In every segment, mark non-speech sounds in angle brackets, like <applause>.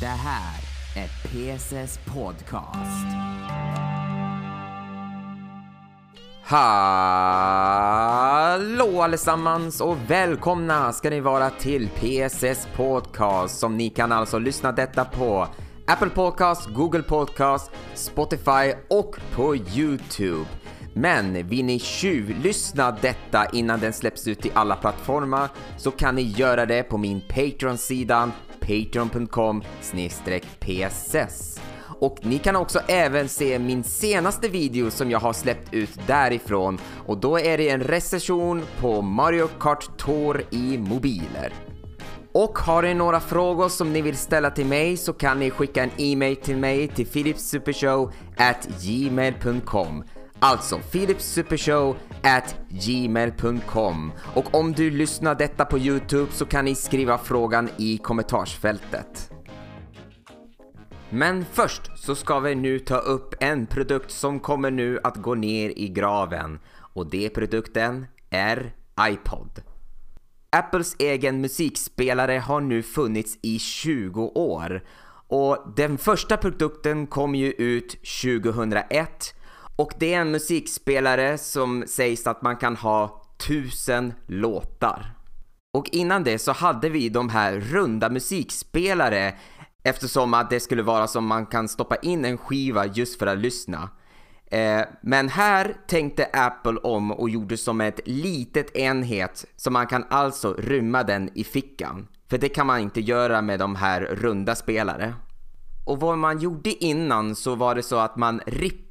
Det här är PSS Podcast. Hallå allesammans och välkomna ska ni vara till PSS Podcast som ni kan alltså lyssna detta på Apple Podcast, Google Podcast, Spotify och på Youtube. Men vill ni tjuvlyssna detta innan den släpps ut till alla plattformar så kan ni göra det på min Patreon-sida patreon.com pss. Och ni kan också även se min senaste video som jag har släppt ut därifrån och då är det en recension på Mario Kart Tour i mobiler. Och har ni några frågor som ni vill ställa till mig så kan ni skicka en e-mail till mig till philipsupershow at gmail.com Alltså philipssupershow at gmail.com Och om du lyssnar detta på Youtube så kan ni skriva frågan i kommentarsfältet. Men först så ska vi nu ta upp en produkt som kommer nu att gå ner i graven och det produkten är iPod. Apples egen musikspelare har nu funnits i 20 år och den första produkten kom ju ut 2001 och det är en musikspelare som sägs att man kan ha tusen låtar. Och innan det så hade vi de här runda musikspelare eftersom att det skulle vara som man kan stoppa in en skiva just för att lyssna. Eh, men här tänkte Apple om och gjorde som ett litet enhet så man kan alltså rymma den i fickan. För det kan man inte göra med de här runda spelare. Och vad man gjorde innan så var det så att man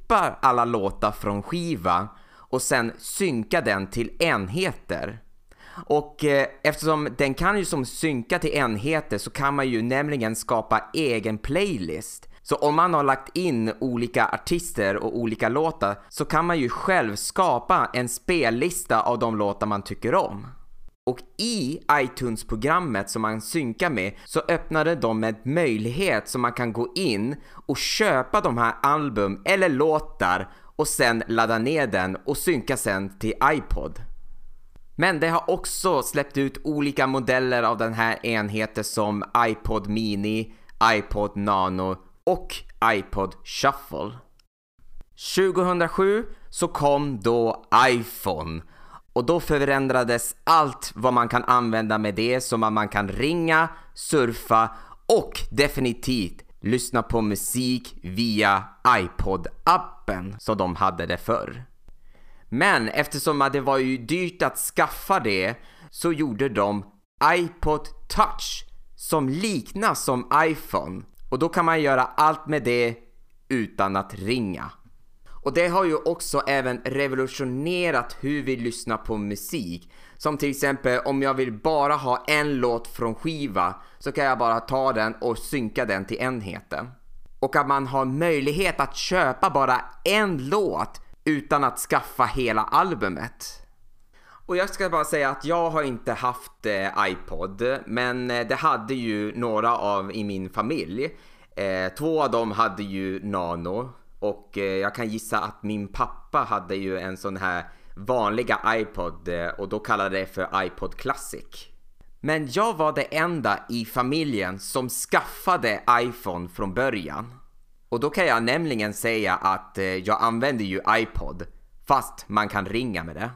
klippa alla låtar från skiva och sen synka den till enheter. Och eh, eftersom den kan ju som synka till enheter så kan man ju nämligen skapa egen playlist. Så om man har lagt in olika artister och olika låtar så kan man ju själv skapa en spellista av de låtar man tycker om. Och i iTunes-programmet som man synkar med så öppnade de en möjlighet som man kan gå in och köpa de här album eller låtar och sen ladda ner den och synka sen till iPod. Men det har också släppt ut olika modeller av den här enheten som iPod Mini, iPod Nano och iPod Shuffle. 2007 så kom då iPhone och då förändrades allt vad man kan använda med det som att man kan ringa, surfa och definitivt lyssna på musik via iPod-appen som de hade det förr. Men eftersom det var ju dyrt att skaffa det så gjorde de iPod Touch som liknar som iPhone och då kan man göra allt med det utan att ringa. Och det har ju också även revolutionerat hur vi lyssnar på musik. Som till exempel om jag vill bara ha en låt från skiva så kan jag bara ta den och synka den till enheten. Och att man har möjlighet att köpa bara en låt utan att skaffa hela albumet. Och jag ska bara säga att jag har inte haft eh, iPod, men eh, det hade ju några av i min familj. Eh, två av dem hade ju Nano och eh, jag kan gissa att min pappa hade ju en sån här vanliga iPod eh, och då kallade det för iPod Classic. Men jag var det enda i familjen som skaffade iPhone från början. Och då kan jag nämligen säga att eh, jag använder ju iPod fast man kan ringa med det.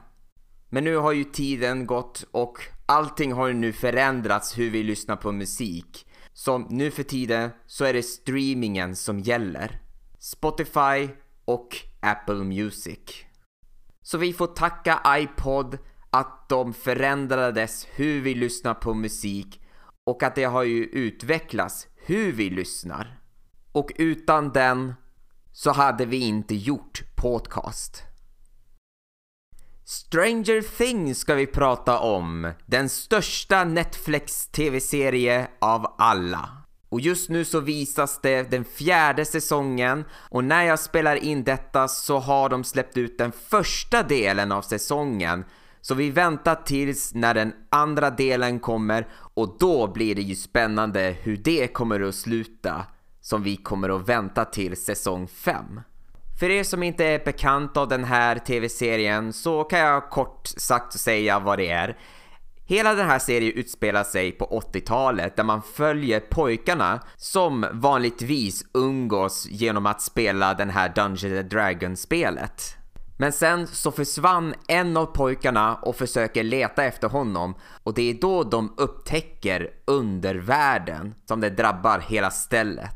Men nu har ju tiden gått och allting har ju nu förändrats hur vi lyssnar på musik. Så nu för tiden så är det streamingen som gäller. Spotify och Apple Music. Så vi får tacka iPod att de förändrades hur vi lyssnar på musik och att det har ju utvecklats hur vi lyssnar. Och utan den så hade vi inte gjort podcast. Stranger Things ska vi prata om. Den största Netflix TV-serie av alla. Och just nu så visas det den fjärde säsongen och när jag spelar in detta så har de släppt ut den första delen av säsongen. Så vi väntar tills när den andra delen kommer och då blir det ju spännande hur det kommer att sluta som vi kommer att vänta till säsong 5. För er som inte är bekant av den här tv-serien så kan jag kort sagt säga vad det är. Hela den här serien utspelar sig på 80-talet där man följer pojkarna som vanligtvis umgås genom att spela den här Dungeons and Dragons-spelet. Men sen så försvann en av pojkarna och försöker leta efter honom och det är då de upptäcker undervärlden som det drabbar hela stället.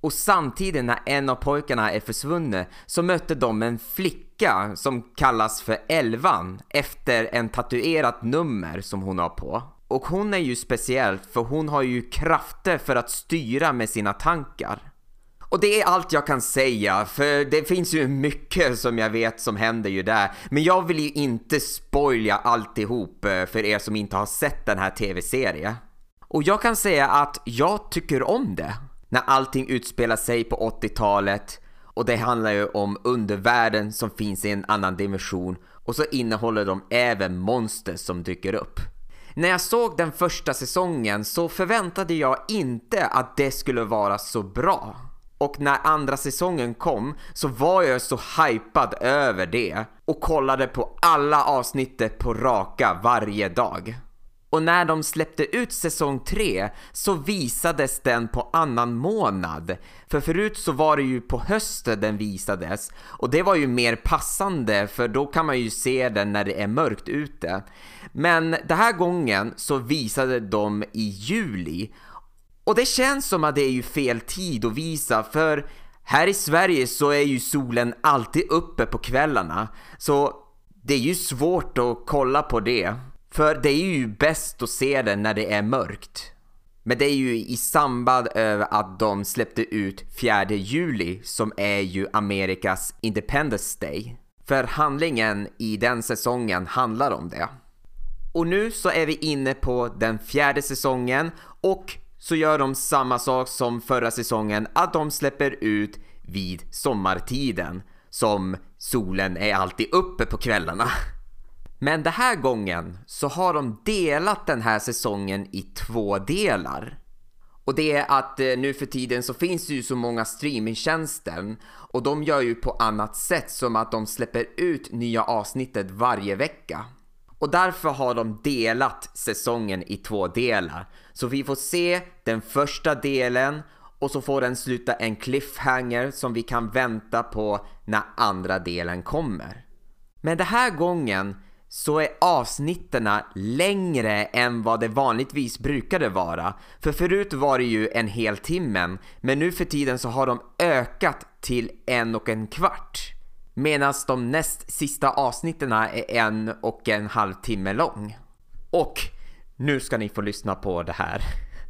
Och samtidigt när en av pojkarna är försvunnen så mötte de en flicka som kallas för Elvan efter en tatuerat nummer som hon har på. Och hon är ju speciell för hon har ju krafter för att styra med sina tankar. Och det är allt jag kan säga, för det finns ju mycket som jag vet som händer ju där. Men jag vill ju inte spoila alltihop eh, för er som inte har sett den här tv-serien. Och jag kan säga att jag tycker om det när allting utspelar sig på 80-talet och det handlar ju om undervärlden som finns i en annan dimension och så innehåller de även monster som dyker upp. När jag såg den första säsongen så förväntade jag inte att det skulle vara så bra. Och när andra säsongen kom så var jag så hypad över det och kollade på alla avsnittet på raka varje dag. Och när de släppte ut säsong 3 så visades den på annan månad. För förut så var det ju på hösten den visades och det var ju mer passande för då kan man ju se den när det är mörkt ute. Men den här gången så visade de i juli och det känns som att det är ju fel tid att visa för här i Sverige så är ju solen alltid uppe på kvällarna så det är ju svårt att kolla på det. För det är ju bäst att se den när det är mörkt. Men det är ju i samband med att de släppte ut 4 juli som är ju Amerikas Independence Day. För handlingen i den säsongen handlar om det. Och nu så är vi inne på den fjärde säsongen och så gör de samma sak som förra säsongen att de släpper ut vid sommartiden som solen är alltid uppe på kvällarna. Men den här gången så har de delat den här säsongen i två delar. Och det är att eh, nu för tiden så finns det ju så många streamingtjänster och de gör ju på annat sätt som att de släpper ut nya avsnittet varje vecka. Och därför har de delat säsongen i två delar. Så vi får se den första delen och så får den sluta en cliffhanger som vi kan vänta på när andra delen kommer. Men den här gången så är avsnitten längre än vad det vanligtvis brukade vara. För förut var det ju en hel timme, men nu för tiden så har de ökat till en och en kvart. Medan de näst sista avsnitten är en och en halv timme lång. Och nu ska ni få lyssna på det här.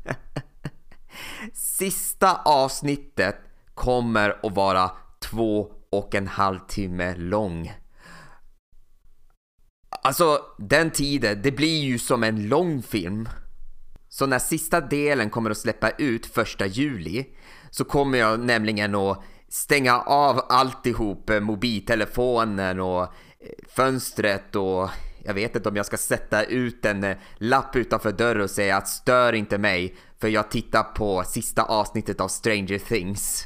<laughs> Sista avsnittet kommer att vara två och en halv timme lång. Alltså, den tiden, det blir ju som en lång film. Så när sista delen kommer att släppa ut första juli så kommer jag nämligen att stänga av alltihop, eh, mobiltelefonen och eh, fönstret och jag vet inte om jag ska sätta ut en eh, lapp utanför dörren och säga att stör inte mig för jag tittar på sista avsnittet av Stranger Things.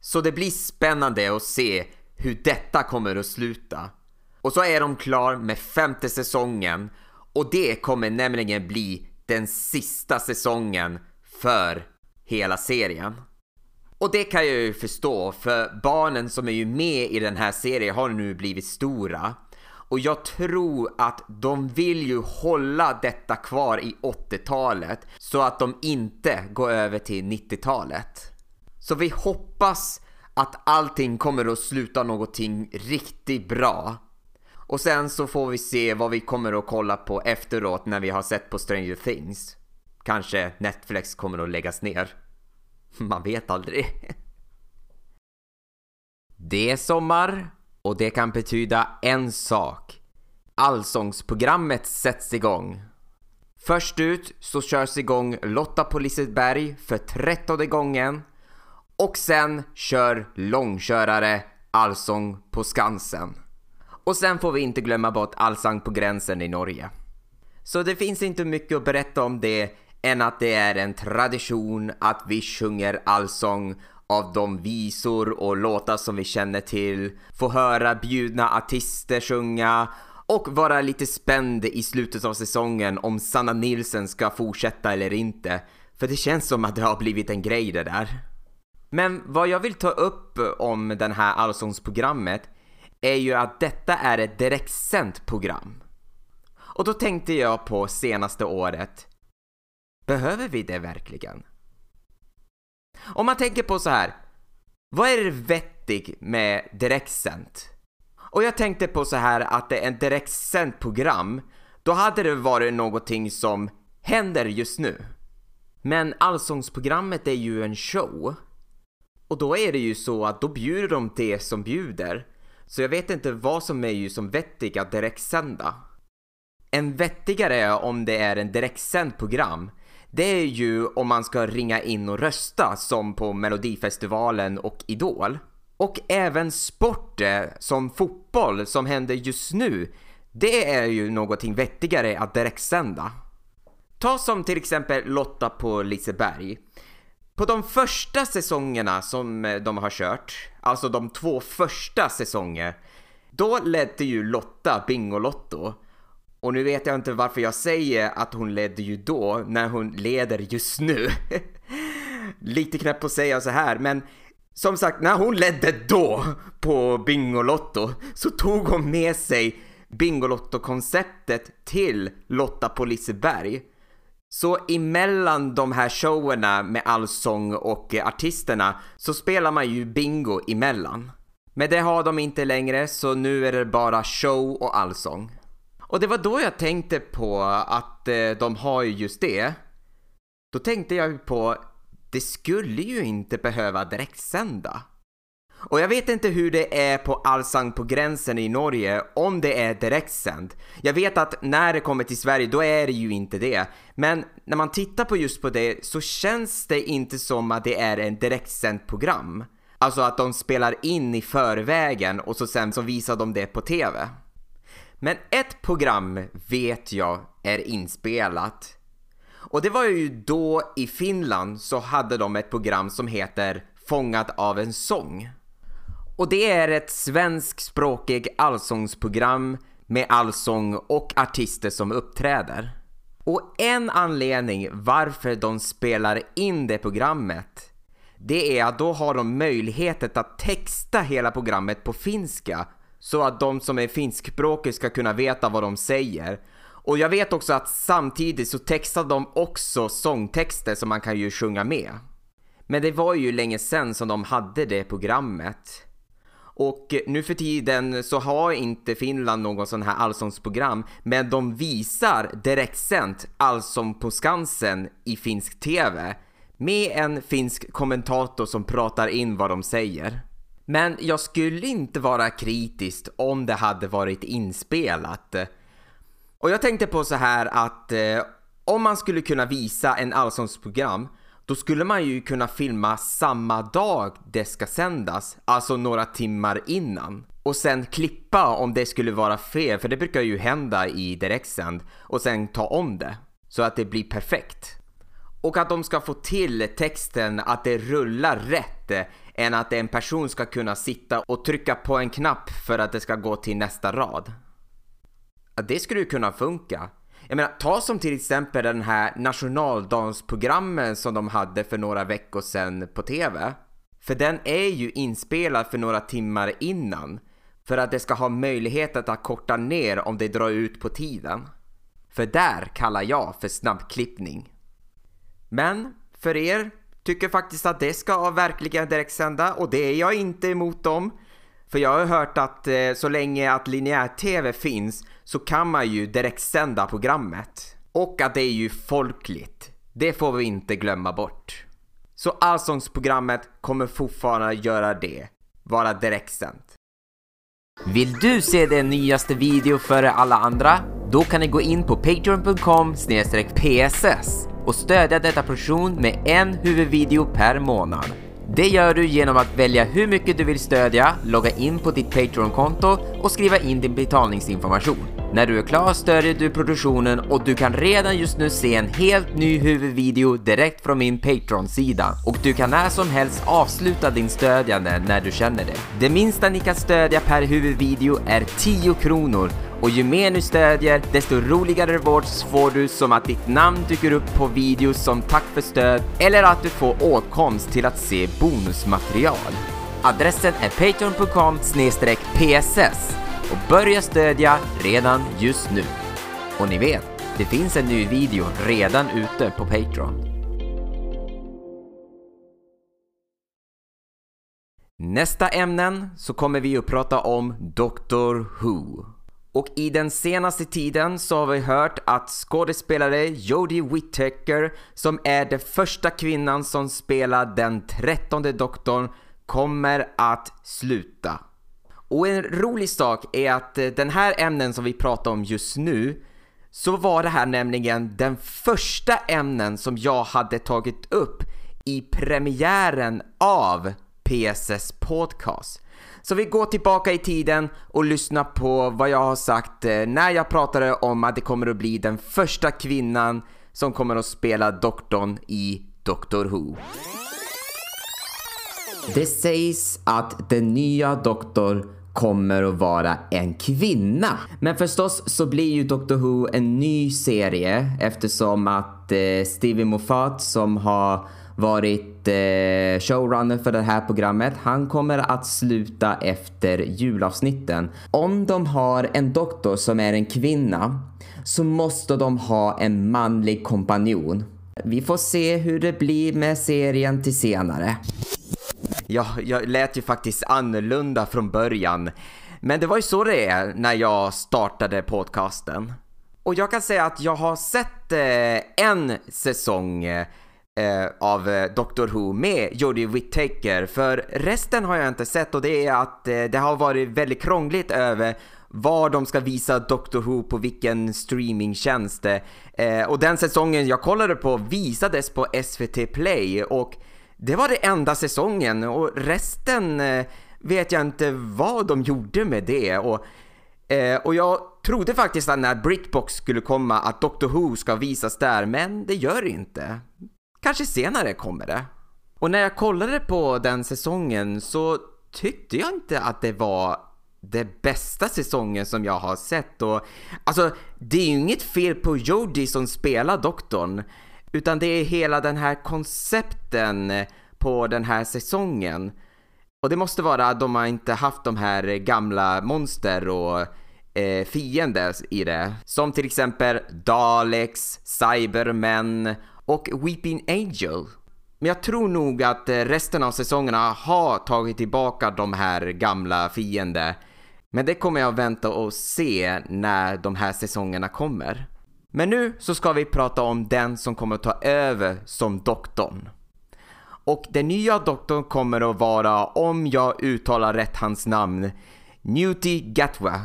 Så det blir spännande att se hur detta kommer att sluta. Och så är de klar med femte säsongen och det kommer nämligen bli den sista säsongen för hela serien. Och det kan jag ju förstå för barnen som är ju med i den här serien har nu blivit stora. Och jag tror att de vill ju hålla detta kvar i 80-talet så att de inte går över till 90-talet. Så vi hoppas att allting kommer att sluta någonting riktigt bra. Och sen så får vi se vad vi kommer att kolla på efteråt när vi har sett på Stranger Things. Kanske Netflix kommer att läggas ner. <laughs> Man vet aldrig. <laughs> Det är sommar och det kan betyda en sak. Allsångsprogrammet sätts igång. Först ut så körs igång Lotta på Liseberg för trettonde gången och sen kör långkörare Allsång på Skansen. Och sen får vi inte glömma bort Allsang på gränsen i Norge. Så det finns inte mycket att berätta om det än att det är en tradition att vi sjunger allsång av de visor och låtar som vi känner till, få höra bjudna artister sjunga och vara lite spänd i slutet av säsongen om Sanna Nilsen ska fortsätta eller inte. För det känns som att det har blivit en grej det där. Men vad jag vill ta upp om det här allsångsprogrammet är ju att detta är ett direktsänt program. Och då tänkte jag på senaste året. Behöver vi det verkligen? Om man tänker på så här. Vad är det vettigt med direktsänt? Och jag tänkte på så här att det är ett direktsänt program. Då hade det varit någonting som händer just nu. Men allsångsprogrammet är ju en show. Och då är det ju så att då bjuder de det som bjuder. Så jag vet inte vad som är ju som vettigt att direktsända. En vettigare om det är en direktsänd program det är ju om man ska ringa in och rösta som på Melodifestivalen och Idol. Och även sport eh, som fotboll som händer just nu, det är ju någonting vettigare att direktsända. Ta som till exempel Lotta på Liseberg. På de första säsongerna som eh, de har kört, alltså de två första säsonger, då ledde ju Lotta Bingolotto. Och nu vet jag inte varför jag säger att hon ledde ju då när hon leder just nu. <laughs> Lite knäppt att säga så här, men som sagt, när hon ledde då på Bingolotto så tog hon med sig Bingolotto-konceptet till Lotta på Liseberg. Så emellan de här showerna med allsång och artisterna så spelar man ju bingo emellan. Men det har de inte längre så nu är det bara show och allsång. Och det var då jag tänkte på att eh, de har ju just det. Då tänkte jag på, det skulle ju inte behöva direktsända. Och jag vet inte hur det är på Allsang på gränsen i Norge, om det är direktsänd. Jag vet att när det kommer till Sverige, då är det ju inte det. Men när man tittar på just på det så känns det inte som att det är en direktsänt program. Alltså att de spelar in i förvägen och så sen så visar de det på TV. Men ett program vet jag är inspelat. Och det var ju då i Finland så hade de ett program som heter Fångad av en sång. Och det är ett svenskspråkigt allsångsprogram med allsång och artister som uppträder. Och en anledning varför de spelar in det programmet det är att då har de möjligheten att texta hela programmet på finska så att de som är finskspråkiga ska kunna veta vad de säger. Och jag vet också att samtidigt så textar de också sångtexter som man kan ju sjunga med. Men det var ju länge sen som de hade det programmet. Och nu för tiden så har inte Finland någon sån här allsångsprogram men de visar direktsänt Allsång på Skansen i finsk TV med en finsk kommentator som pratar in vad de säger. Men jag skulle inte vara kritisk om det hade varit inspelat. Och jag tänkte på så här att eh, om man skulle kunna visa en allsångsprogram då skulle man ju kunna filma samma dag det ska sändas, alltså några timmar innan. Och sen klippa om det skulle vara fel, för det brukar ju hända i direktsänd. Och sen ta om det, så att det blir perfekt. Och att de ska få till texten att det rullar rätt eh, än att en person ska kunna sitta och trycka på en knapp för att det ska gå till nästa rad. Det skulle ju kunna funka. Jag menar, ta som till exempel den här nationaldansprogrammen som de hade för några veckor sedan på TV. För den är ju inspelad för några timmar innan. För att det ska ha möjlighet att korta ner om det drar ut på tiden. För där kallar jag för snabbklippning. Men för er tycker faktiskt att det ska verkligen direktsända och det är jag inte emot dem. För jag har hört att eh, så länge att linjär-tv finns så kan man ju direktsända programmet. Och att det är ju folkligt. Det får vi inte glömma bort. Så Allsångsprogrammet kommer fortfarande göra det. Vara direktsänt. Vill du se den nyaste video före alla andra? Då kan ni gå in på patreon.com pss och stödja detta produktion med en huvudvideo per månad. Det gör du genom att välja hur mycket du vill stödja, logga in på ditt Patreon-konto och skriva in din betalningsinformation. När du är klar stödjer du produktionen och du kan redan just nu se en helt ny huvudvideo direkt från min Patreon-sida. Och du kan när som helst avsluta din stödjande när du känner det. Det minsta ni kan stödja per huvudvideo är 10 kronor och ju mer du stödjer, desto roligare rewards får du som att ditt namn dyker upp på videos som tack för stöd eller att du får åtkomst till att se bonusmaterial. Adressen är patreon.com pss och börja stödja redan just nu. Och ni vet, det finns en ny video redan ute på Patreon. Nästa ämnen så kommer vi att prata om Doctor Who. Och i den senaste tiden så har vi hört att skådespelare Jodie Whittaker som är den första kvinnan som spelar den trettonde doktorn kommer att sluta. Och en rolig sak är att eh, den här ämnen som vi pratar om just nu så var det här nämligen den första ämnen som jag hade tagit upp i premiären av PSS Podcast. Så vi går tillbaka i tiden och lyssnar på vad jag har sagt eh, när jag pratade om att det kommer att bli den första kvinnan som kommer att spela doktorn i Doctor Who. Det sägs att den nya doktor kommer att vara en kvinna. Men förstås så blir ju Doctor Who en ny serie eftersom att eh, Stevie Moffat som har varit eh, showrunner för det här programmet. Han kommer att sluta efter julavsnitten. Om de har en doktor som är en kvinna så måste de ha en manlig kompanjon. Vi får se hur det blir med serien till senare. Ja, jag lät ju faktiskt annorlunda från början. Men det var ju så det är när jag startade podcasten. Och jag kan säga att jag har sett eh, en säsong eh, eh, av eh, Doctor Who med Jodie Whittaker. För resten har jag inte sett och det är att eh, det har varit väldigt krångligt över var de ska visa Doctor Who på vilken streamingtjänst. Eh, och den säsongen jag kollade på visades på SVT Play och det var det enda säsongen och resten eh, vet jag inte vad de gjorde med det. Och, eh, och jag trodde faktiskt att när Britbox skulle komma att Doctor Who ska visas där, men det gör det inte. Kanske senare kommer det. Och när jag kollade på den säsongen så tyckte jag inte att det var det bästa säsongen som jag har sett och alltså det är ju inget fel på Jodie som spelar doktorn utan det är hela den här koncepten på den här säsongen. Och det måste vara att de har inte haft de här gamla monster och eh, fiender i det. Som till exempel Daleks, Cybermen och Weeping Angel. Men jag tror nog att eh, resten av säsongerna har tagit tillbaka de här gamla fiender. Men det kommer jag vänta och se när de här säsongerna kommer. Men nu så ska vi prata om den som kommer ta över som doktorn. Och den nya doktorn kommer att vara, om jag uttalar rätt hans namn, Newty Gatwa.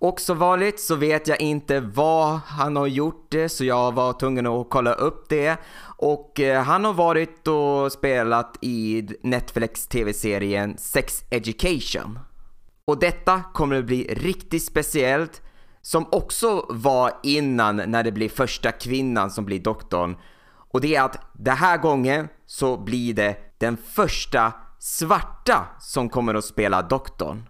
Och som vanligt så vet jag inte vad han har gjort det så jag var tvungen att kolla upp det. Och eh, han har varit och spelat i Netflix tv-serien Sex Education. Och detta kommer att bli riktigt speciellt som också var innan när det blir första kvinnan som blir doktorn. Och det är att den här gången så blir det den första svarta som kommer att spela doktorn.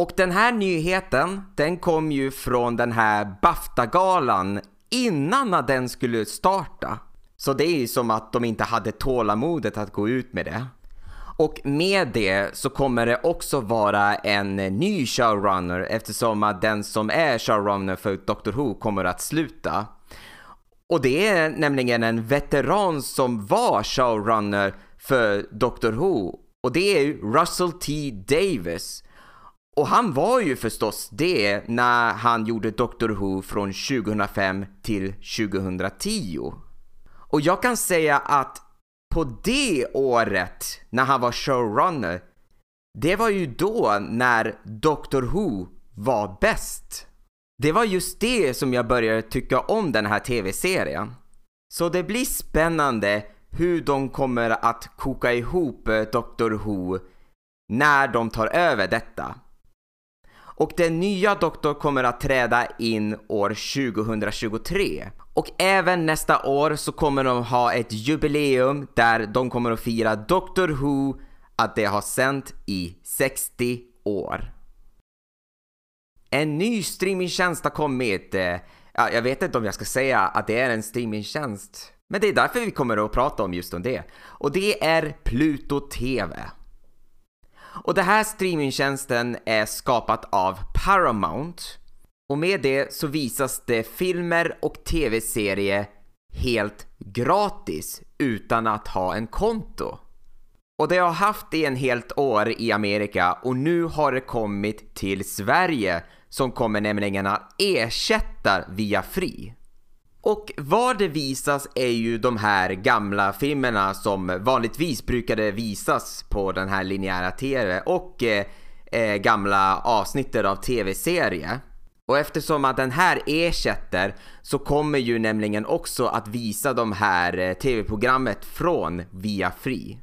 Och den här nyheten, den kom ju från den här BAFTA-galan innan den skulle starta. Så det är ju som att de inte hade tålamodet att gå ut med det. Och med det så kommer det också vara en ny showrunner eftersom att den som är showrunner för Doctor Who kommer att sluta. Och det är nämligen en veteran som var showrunner för Doctor Who och det är Russell T Davis. Och han var ju förstås det när han gjorde Doctor Who från 2005 till 2010. Och jag kan säga att på det året när han var showrunner, det var ju då när Doctor Who var bäst. Det var just det som jag började tycka om den här tv-serien. Så det blir spännande hur de kommer att koka ihop Doctor Who när de tar över detta. Och den nya doktor kommer att träda in år 2023. Och även nästa år så kommer de ha ett jubileum där de kommer att fira Doctor Who att det har sänt i 60 år. En ny streamingtjänst har kommit. Eh, ja, jag vet inte om jag ska säga att det är en streamingtjänst. Men det är därför vi kommer att prata om just om det. Och det är Pluto TV. Och den här streamingtjänsten är skapat av Paramount. Och med det så visas det filmer och tv-serier helt gratis utan att ha en konto. Och det har haft i en helt år i Amerika och nu har det kommit till Sverige som kommer nämligen att ersätta via Free. Och vad det visas är ju de här gamla filmerna som vanligtvis brukade visas på den här linjära TV och eh, eh, gamla avsnittet av TV-serie. Och eftersom att den här ersätter så kommer ju nämligen också att visa de här eh, tv-programmet från via Free.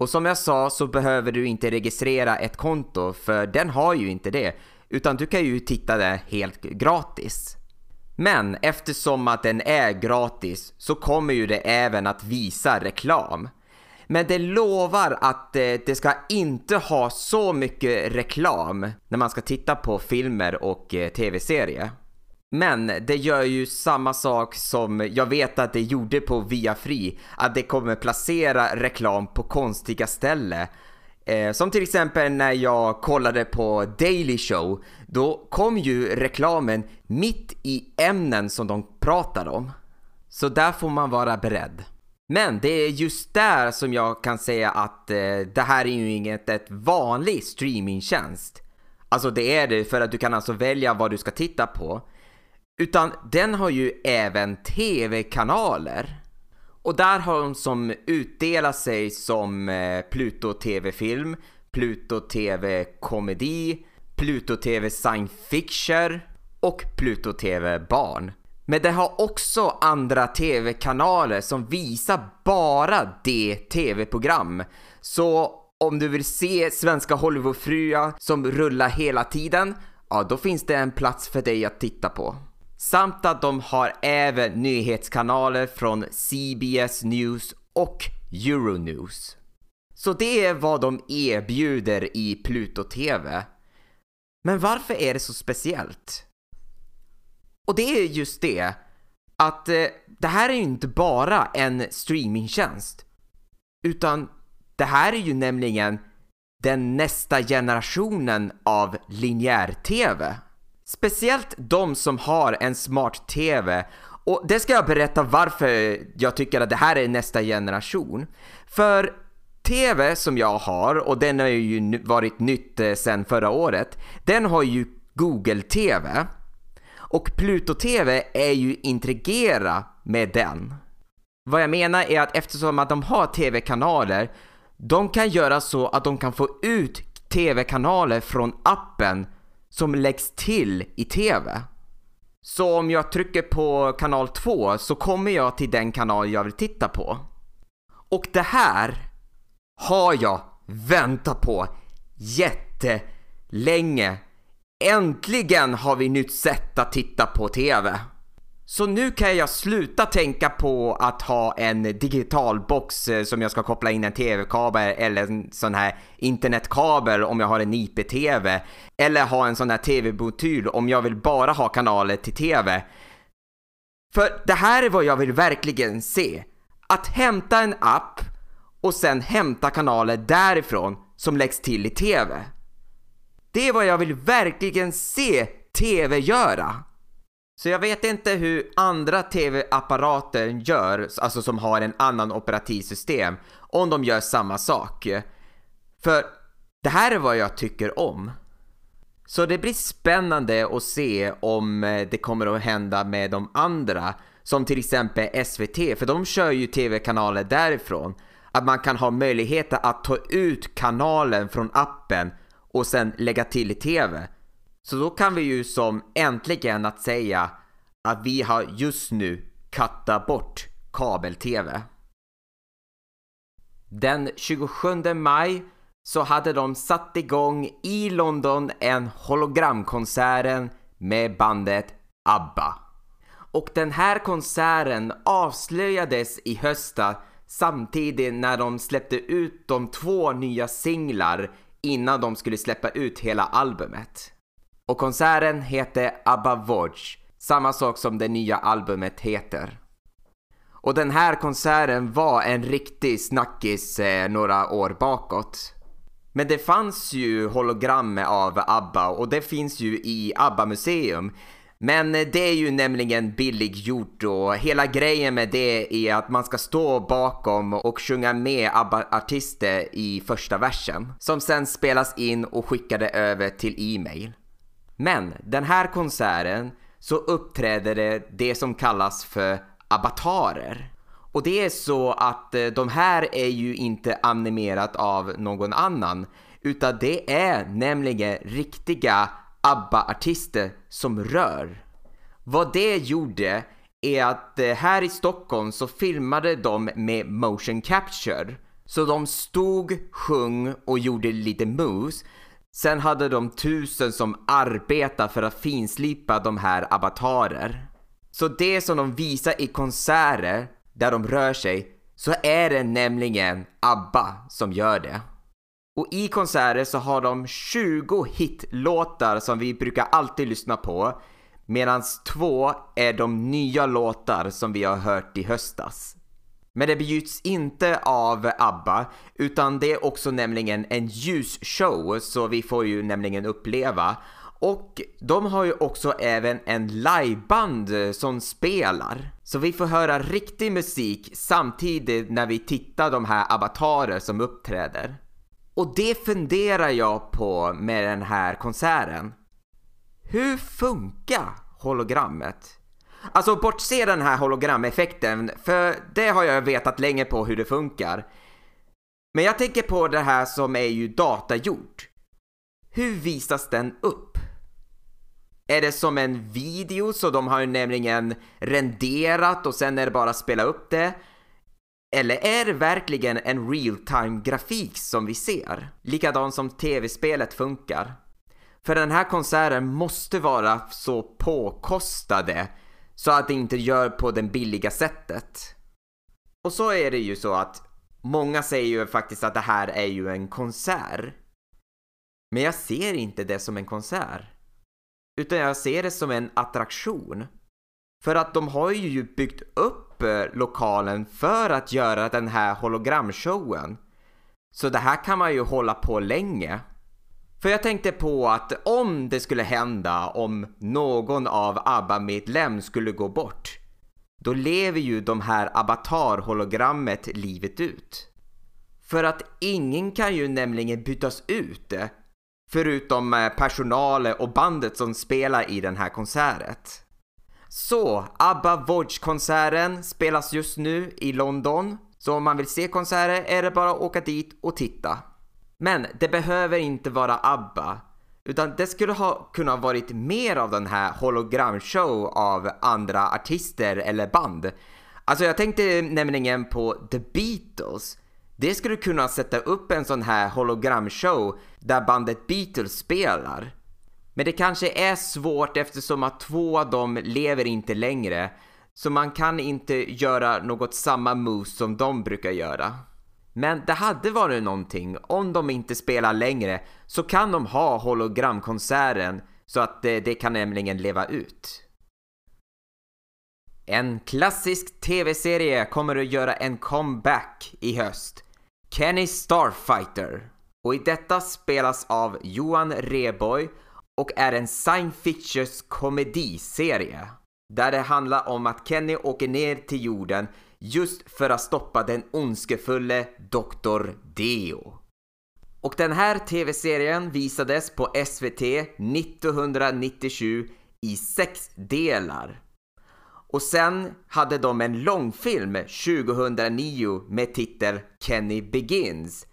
Och som jag sa så behöver du inte registrera ett konto för den har ju inte det utan du kan ju titta det helt gratis. Men eftersom att den är gratis så kommer ju det även att visa reklam. Men det lovar att eh, det ska inte ha så mycket reklam när man ska titta på filmer och eh, tv-serier. Men det gör ju samma sak som jag vet att det gjorde på Viafree, att det kommer placera reklam på konstiga ställen. Eh, som till exempel när jag kollade på Daily Show, då kom ju reklamen mitt i ämnen som de pratade om. Så där får man vara beredd. Men det är just där som jag kan säga att eh, det här är ju inget ett vanlig streamingtjänst. Alltså det är det för att du kan alltså välja vad du ska titta på. Utan den har ju även tv-kanaler. Och där har de som utdelat sig som eh, Pluto TV-film, Pluto TV-komedi, Pluto TV science fiction och Pluto TV barn. Men det har också andra tv-kanaler som visar bara det tv-program. Så om du vill se svenska Hollywoodfruar som rullar hela tiden, ja då finns det en plats för dig att titta på. Samt att de har även nyhetskanaler från CBS News och Euronews. Så det är vad de erbjuder i Pluto TV. Men varför är det så speciellt? Och det är just det att eh, det här är ju inte bara en streamingtjänst utan det här är ju nämligen den nästa generationen av linjär-tv. Speciellt de som har en smart-tv och det ska jag berätta varför jag tycker att det här är nästa generation. För TV som jag har, och den har ju varit nytt eh, sen sedan förra året, den har ju Google TV. Och Pluto TV är ju integrera med den. Vad jag menar är att eftersom att de har TV-kanaler, de kan göra så att de kan få ut TV-kanaler från appen som läggs till i TV. Så om jag trycker på kanal 2 så kommer jag till den kanal jag vill titta på. Och det här har jag väntat på jättelänge. Äntligen har vi nytt sätt att titta på TV. Så nu kan jag sluta tänka på att ha en digital box eh, som jag ska koppla in en tv-kabel eller en sån här internetkabel om jag har en IP-tv. Eller ha en sån här tv-botyl om jag vill bara ha kanaler till tv. För det här är vad jag vill verkligen se. Att hämta en app och sen hämta kanaler därifrån som läggs till i tv. Det är vad jag vill verkligen se tv göra. Så jag vet inte hur andra tv-apparater gör, alltså som har en annan operativsystem, om de gör samma sak. För det här är vad jag tycker om. Så det blir spännande att se om eh, det kommer att hända med de andra, som till exempel SVT, för de kör ju tv-kanaler därifrån. Att man kan ha möjlighet att ta ut kanalen från appen och sen lägga till i tv. Så då kan vi ju som äntligen att säga att vi har just nu kattat bort kabel-tv. Den 27 maj så hade de satt igång i London en hologramkonserten med bandet ABBA. Och den här konserten avslöjades i höstas samtidigt när de släppte ut de två nya singlar innan de skulle släppa ut hela albumet. Och konserten heter Abba Vodge, samma sak som det nya albumet heter. Och den här konserten var en riktig snackis eh, några år bakåt. Men det fanns ju hologram av ABBA och det finns ju i ABBA-museum. Men eh, det är ju nämligen billig gjort och hela grejen med det är att man ska stå bakom och sjunga med ABBA-artister i första versen. Som sen spelas in och skickade över till e-mail. Men den här konserten så uppträder det det som kallas för avatarer. Och det är så att eh, de här är ju inte animerat av någon annan utan det är nämligen riktiga ABBA-artister som rör. Vad det gjorde är att eh, här i Stockholm så filmade de med motion capture. Så de stod, sjöng och gjorde lite moves. Sen hade de tusen som arbetade för att finslipa de här avatarer. Så det som de visar i konserter där de rör sig så är det nämligen ABBA som gör det. Och i konserter så har de 20 hitlåtar som vi brukar alltid lyssna på medan två är de nya låtar som vi har hört i höstas. Men det bjuds inte av ABBA utan det är också nämligen en ljusshow så vi får ju nämligen uppleva och de har ju också även en liveband som spelar. Så vi får höra riktig musik samtidigt när vi tittar de här avatarer som uppträder. Och det funderar jag på med den här konserten. Hur funkar hologrammet? Alltså bortse den här hologrameffekten, för det har jag vetat länge på hur det funkar. Men jag tänker på det här som är ju datagjort. Hur visas den upp? Är det som en video så de har ju nämligen renderat och sen är det bara att spela upp det? Eller är det verkligen en real-time grafik som vi ser? Likadant som tv-spelet funkar. För den här konserten måste vara så påkostade så att det inte gör på det billiga sättet. Och så är det ju så att många säger ju faktiskt att det här är ju en konsert. Men jag ser inte det som en konsert. Utan jag ser det som en attraktion. För att de har ju byggt upp eh, lokalen för att göra den här hologramshowen. Så det här kan man ju hålla på länge. För jag tänkte på att om det skulle hända om någon av ABBA-medlem skulle gå bort då lever ju de här avatar-hologrammet livet ut. För att ingen kan ju nämligen bytas ut eh, förutom eh, personalen och bandet som spelar i den här konserten. Så, ABBA Voyage-konserten spelas just nu i London. Så om man vill se konserter är det bara att åka dit och titta. Men det behöver inte vara ABBA. Utan det skulle ha kunnat varit mer av den här hologramshow av andra artister eller band. Alltså jag tänkte nämligen på The Beatles. Det skulle kunna sätta upp en sån här hologramshow där bandet Beatles spelar. Men det kanske är svårt eftersom att två av dem lever inte längre. Så man kan inte göra något samma moves som de brukar göra. Men det hade varit någonting, om de inte spelar längre så kan de ha hologramkonserten så att det, det kan nämligen leva ut. En klassisk tv-serie kommer att göra en comeback i höst. Kenny Starfighter. Och i detta spelas av Johan Reboy och är en science fictions komediserie. Där det handlar om att Kenny åker ner till jorden just för att stoppa den ondskefulle Dr. Deo. Och den här tv-serien visades på SVT 1997 i sex delar. Och sen hade de en långfilm 2009 med titel Kenny Begins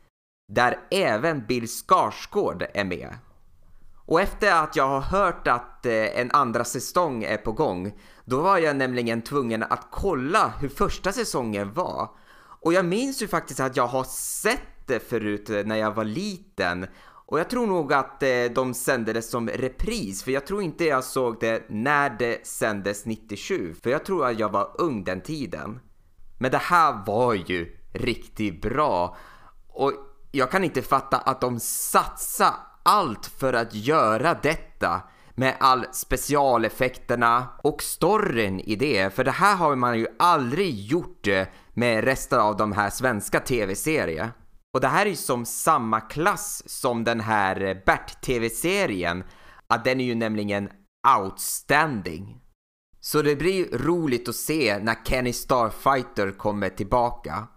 där även Bill Skarsgård är med. Och efter att jag har hört att eh, en andra säsong är på gång, då var jag nämligen tvungen att kolla hur första säsongen var. Och jag minns ju faktiskt att jag har sett det förut eh, när jag var liten. Och jag tror nog att eh, de sände det som repris, för jag tror inte jag såg det när det sändes 97, för jag tror att jag var ung den tiden. Men det här var ju riktigt bra. Och jag kan inte fatta att de satsade allt för att göra detta. med all specialeffekterna och storyn i det. För det här har man ju aldrig gjort med resten av de här svenska tv-serierna. Och det här är ju som samma klass som den här Bert-tv-serien. Att den är ju nämligen outstanding. Så det blir roligt att se när Kenny Starfighter kommer tillbaka.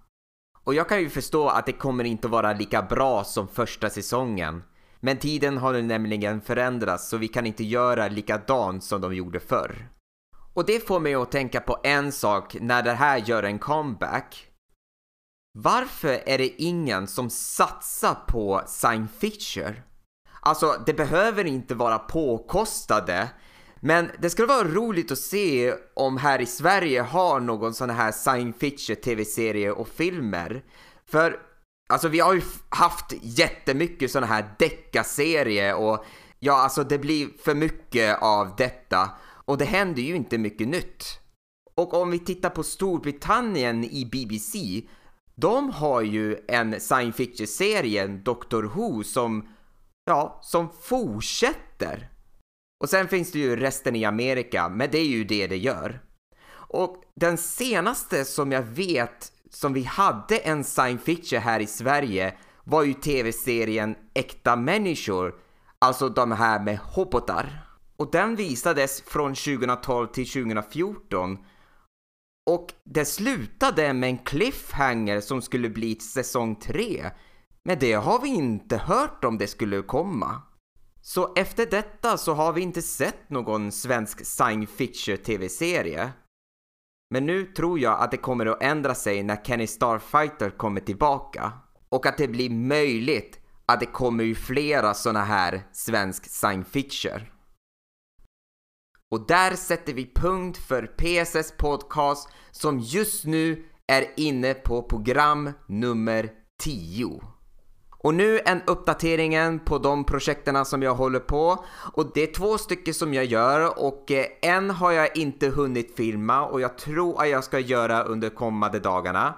Och jag kan ju förstå att det kommer inte vara lika bra som första säsongen. Men tiden har nämligen förändrats så vi kan inte göra likadant som de gjorde förr. Och det får mig att tänka på en sak när det här gör en comeback. Varför är det ingen som satsar på science fiction? Alltså, det behöver inte vara påkostade, men det skulle vara roligt att se om här i Sverige har någon sån här science fiction tv-serie och filmer. För alltså vi har ju haft jättemycket sådana här deckarserier och ja, alltså det blir för mycket av detta och det händer ju inte mycket nytt. Och om vi tittar på Storbritannien i BBC, de har ju en science fiction-serie, Doctor Who, som, ja, som fortsätter. Och sen finns det ju resten i Amerika, men det är ju det det gör. Och den senaste som jag vet som vi hade en science fiction här i Sverige var ju tv-serien Äkta människor, alltså de här med hobotar. Och den visades från 2012 till 2014 och det slutade med en cliffhanger som skulle bli säsong 3. Men det har vi inte hört om det skulle komma. Så efter detta så har vi inte sett någon svensk science fiction tv-serie. Men nu tror jag att det kommer att ändra sig när Kenny Starfighter kommer tillbaka. Och att det blir möjligt att det kommer ju flera såna här svensk science fiction. Och där sätter vi punkt för PSS Podcast som just nu är inne på program nummer 10. Och nu en uppdateringen på de projekterna som jag håller på. Och det är två stycken som jag gör och eh, en har jag inte hunnit filma och jag tror att jag ska göra under kommande dagarna.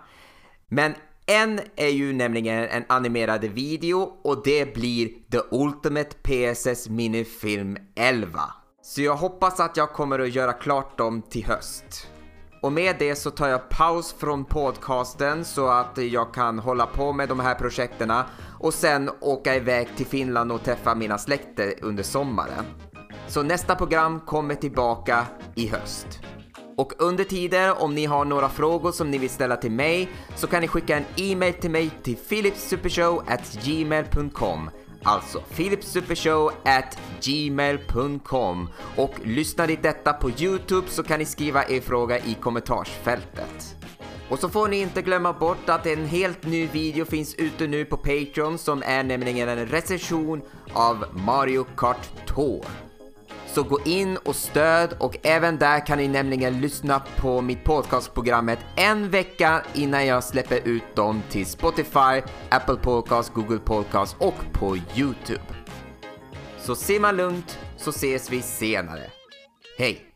Men en är ju nämligen en animerad video och det blir The Ultimate PSS Minifilm 11. Så jag hoppas att jag kommer att göra klart dem till höst. Och med det så tar jag paus från podcasten så att jag kan hålla på med de här projekten och sen åka iväg till Finland och träffa mina släkter under sommaren. Så nästa program kommer tillbaka i höst. Och under tiden, om ni har några frågor som ni vill ställa till mig så kan ni skicka en e-mail till mig till philipsupershow@gmail.com Alltså philipsupershow at gmail.com och lyssnar ni detta på Youtube så kan ni skriva er fråga i kommentarsfältet. Och så får ni inte glömma bort att en helt ny video finns ute nu på Patreon som är nämligen en recension av Mario Kart Tour. Så gå in och stöd och även där kan ni nämligen lyssna på mitt podcastprogrammet en vecka innan jag släpper ut dem till Spotify, Apple Podcast, Google Podcast och på Youtube. Så simma lugnt så ses vi senare. Hej!